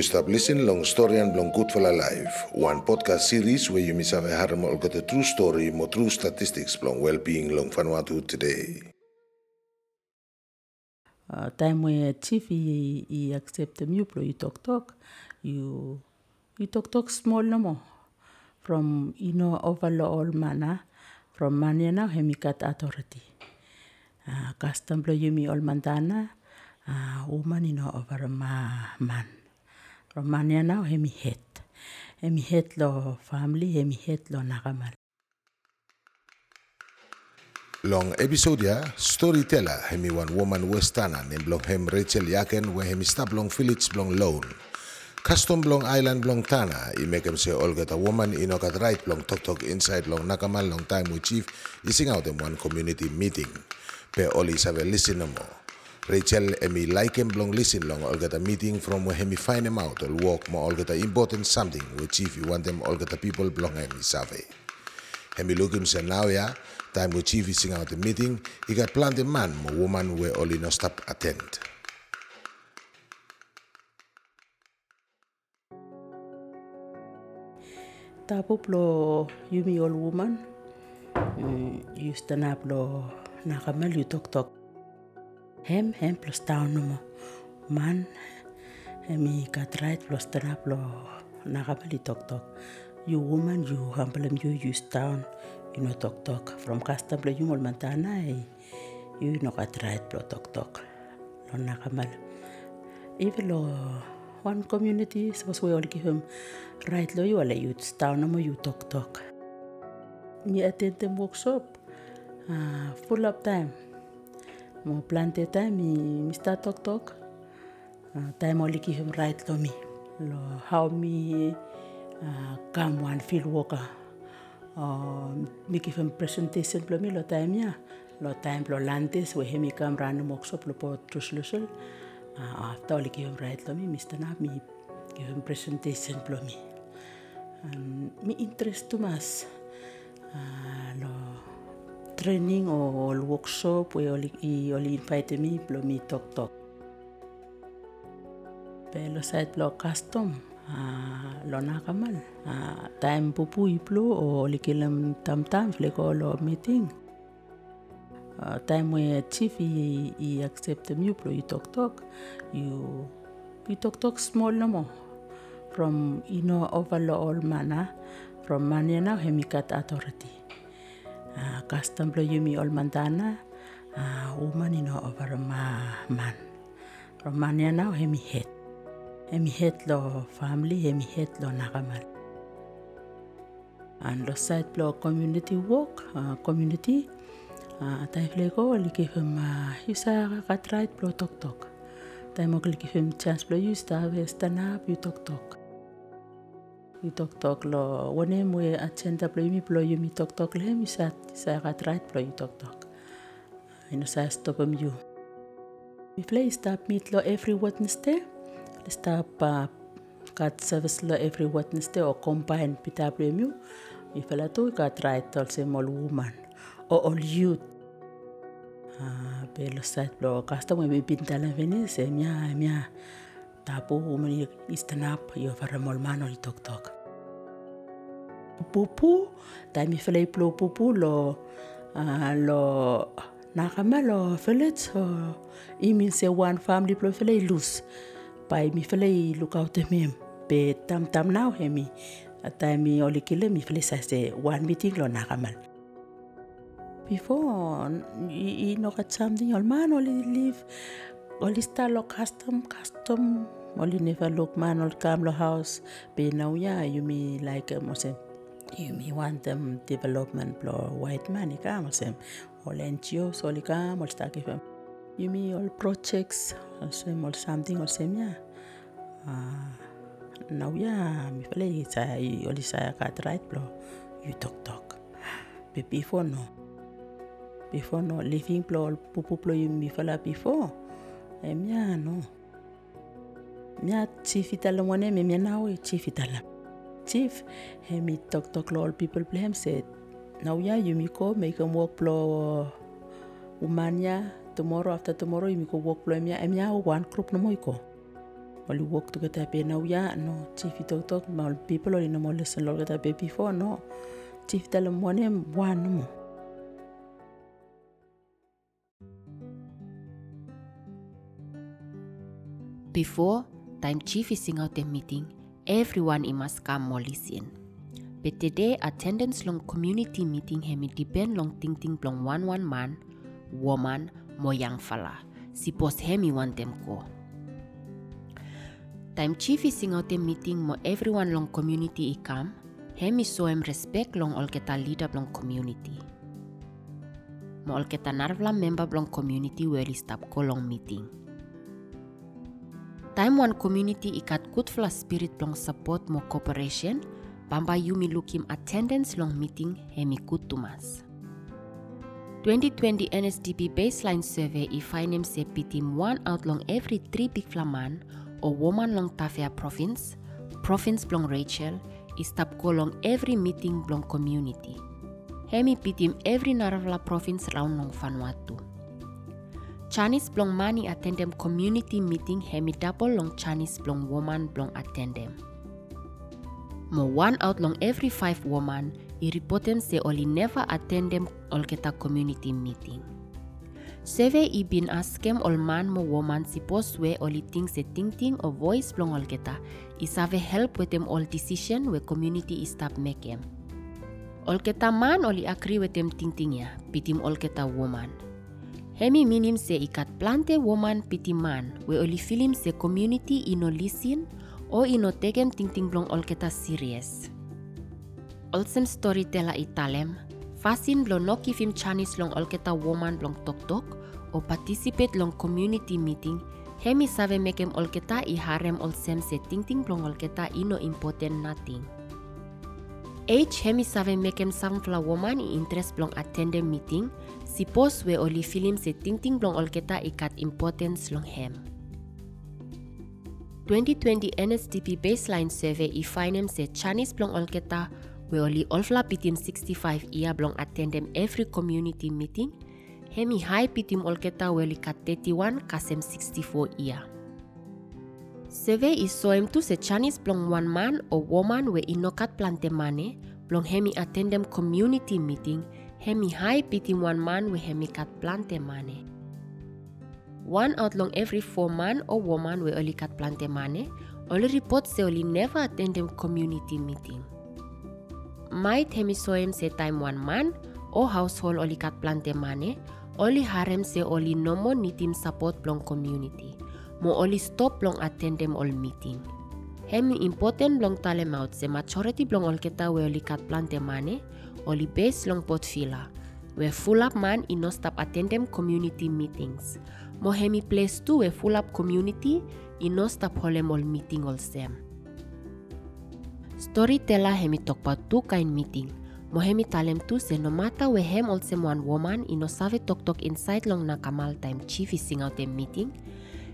You stop listening long story and long good for life. One podcast series where you miss have a more got a true story, more true statistics long well-being long Vanuatu today. Uh, time where chief he, he accept the pro you talk talk. You you talk talk small no more. From you know overall mana from mania now hemikat authority. Uh, custom blow you me all mandana uh, woman you know over ma man from mania now hemi head hemi head lo family hemi head lo nakamal Long episode ya, storyteller hemi one woman westana named blong hem Rachel Yaken where hemi stop long village blong loan. Custom blong island blong tana, i make him say all get a woman in got right blong tok tok inside long nakamal long time with chief, i sing out in one community meeting. Pe all is have a listen no more. Rachel emi like him blong listen long all get a meeting from where hemi find him out or walk more all get a important something with chief you want them all get a people blong hemi save. Hemi look him say now ya, time with chief is sing out the meeting, he got plant plenty man mo woman where only no stop attend. Tapo plo yumi all woman mm, stand up lo nakamal you talk talk hem hem plus down no mo. Man hemi kat right plus stand up lo nakamal you talk talk you woman you humble you you down you know talk talk from custom lo you mol mantana eh, you kat right lo talk talk lo nakamal even lo one community suppose we all give him right lo you wala you down no mo you talk talk me attend the workshop uh, full up time Plante taimi misy tatôkatôka taimo alika izy amin'ny raha itako mi. Lo haomi gamo ah, any filoaka ah, mika izy amin'ny presentesy sempla mi lo taim e ia lo taim e lo lany te sy voahemika amin'ny raha niomaoko soaby lo paodroso losy avy tao alika izy amin'ny raha itako mi misy tanahy mi izy amin'ny presentesy sempla mi. Mi interest tomasy ah, lo training o lo workshop oli i oli invite me lo me talk talk. Pe lo site lo custom lo nakamal uh, time pupu iplo o oli kilam tam tam fle ko lo meeting. Time we chief i, i accept the new you talk talk. You you talk talk small no more. From you know over lo all mana from mania now hemikat authority uh, custom blow you me all mandana uh, woman you know over ma man. From mania now hemi head hemi head lo family hemi head lo nakamal and lo side blow community work uh, community. Uh, tai fle ko li uh, you sa kat right blow talk talk tai mo li give chance blow you sta stand up you talk talk lo one mo agenda blow you mi blow you mi talk le mi sa sa kat right you talk talk ino sa stop him you mi play stop meet lo every Wednesday stop uh, kat service lo every Wednesday o combine PWMU mi fela tu kat right also all woman o all youth. Uh, pe lo site lo custom mi pintala veni se mia mia tapo woman istanap yo fara mol mano li tok tok pupu tai mi fela iplo pupu lo uh, lo nakama lo village o i mean se one family plo fela i lose pai mi fela i look out the mem pe tam tam now he mi atai mi oli kile mi fela sa se one meeting lo nakamal before i, i no kat something ol man oli live oli start lo custom custom oli never look man ol come lo house. Pe now ya you me like um, say you me want them development lo white man i come say all NGOs all i come all give them. You me all projects all same all something all same ya uh, now ya mi fele sa oli sa kat right lo you talk talk. But before no. Before no. Living plo pupu plo you mi fala before. E mia no mia chief itala mone me mia now chief itala chief he mi talk talk lo all people play him said now ya you mi ko make him work plo umanya tomorrow after tomorrow you mi ko work plo mia mia one group no mo ko Oli walk together pe na uya no chief i tok tok ma people oli no mo listen lo together pe before no chief tala mo ne one mo. Before, time chief is sing out the meeting, everyone must come more listen. But today attendance long community meeting hemi depend long ting ting long one one man, woman, mo young fella. Suppose hemi want them go. Time chief is sing out the meeting mo everyone long community i come, hemi so em respect long all keta leader long community. Mo all keta narvla member long community where stop ko long meeting. One community ikat good spirit long support mo cooperation, bamba yumi lukim attendance long meeting hemi good tumas. 2020 NSDP baseline survey i find him se pitim one out long every three big flaman or woman long Tafea province, province long Rachel, is tap ko long every meeting long community. Hemi pitim every naravla province round long Vanuatu. Chinese blong mani attendem community meeting hemi double long Chinese blong woman blong attendem. Mo one out long every five woman i reportem se oli never attendem olketa community meeting. Seve i bin askem ol man mo woman si we oli ting se ting ting o voice blong olketa i save help with them all decision we community i stop mekem. Olketa man oli agree with them ting ting ya, pitim olketa woman. Hemi minim se ikat plante woman piti man, we oli film se community ino listen o ino tegem ting ting blong olketa serious. Olsem storyteller italem, fasin blong noki film Chinese long olketa woman blong tok tok, o participate long community meeting, hemi save mekem olketa i harem olsem se ting ting blong olketa ino important nothing. H hemi save mekem sunflower woman i interest blong attend the meeting, Sipos we oli film se ting ting blong olketa ikat importance long hem. 2020 NSDP baseline survey i finem se Chinese blong olketa we oli olfla pitim 65 ia blong attendem every community meeting, hemi high pitim olketa we oli kat 31 kasem 64 ia. Survey is soem tu se Chinese blong one man or woman we inokat plante mane, blong hemi attendem community meeting, hemi high pitim one man we hemi kat plante mane. One out long every four man or woman we only kat plante mane, only report se only never attend them community meeting. Might hemi soem se time one man or household only kat plante mane, only harem se only nomo nitim support blong community. Mo only stop blong attend them all meeting. Hemi important blong talem out se majority blong ol kita we only kat plante mane, only base long pot fila. We full up man ino stop attend them community meetings. Mo hemi place we full up community ino stop holem all meeting all sem. Storyteller hemi tokpa tu kain meeting. Mo hemi talem tu se no matter we hem all sem one woman ino save tok tok inside long na kamal time chief is sing out the meeting.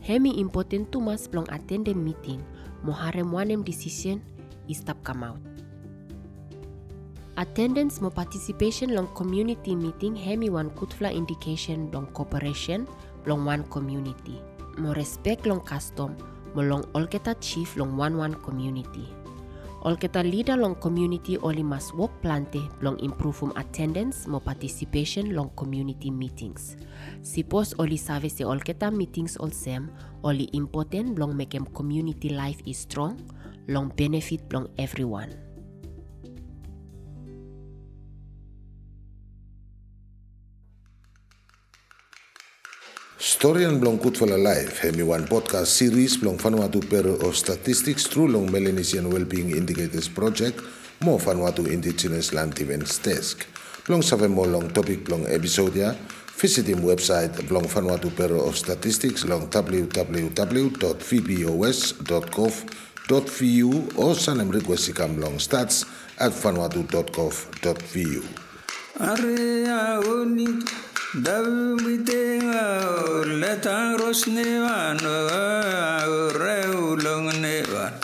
Hemi important tu mas blong attend the meeting. Mo harem wanem decision is stop come out. Attendance mo participation long community meeting hemi one kutfla indication long cooperation long one community. Mo respect long custom mo long olketa chief long one one community. Olketa leader long community oli mas work plante long improve um attendance mo participation long community meetings. Sipos oli save se olketa meetings all same oli important long mekem community life is strong long benefit long everyone. Storian blong Kutfala Live hemi one podcast series blong Vanuatu Bureau of Statistics through long Melanesian Wellbeing Indicators Project mo Vanuatu Indigenous Land Events Desk. Blong save mo long topic blong episode ya, visit him website blong Vanuatu Bureau of Statistics long www.vbos.gov.vu o sanem request ikam long stats at vanuatu.gov.vu. Area oni Davite letang rosnevan reulong nevan. Reulong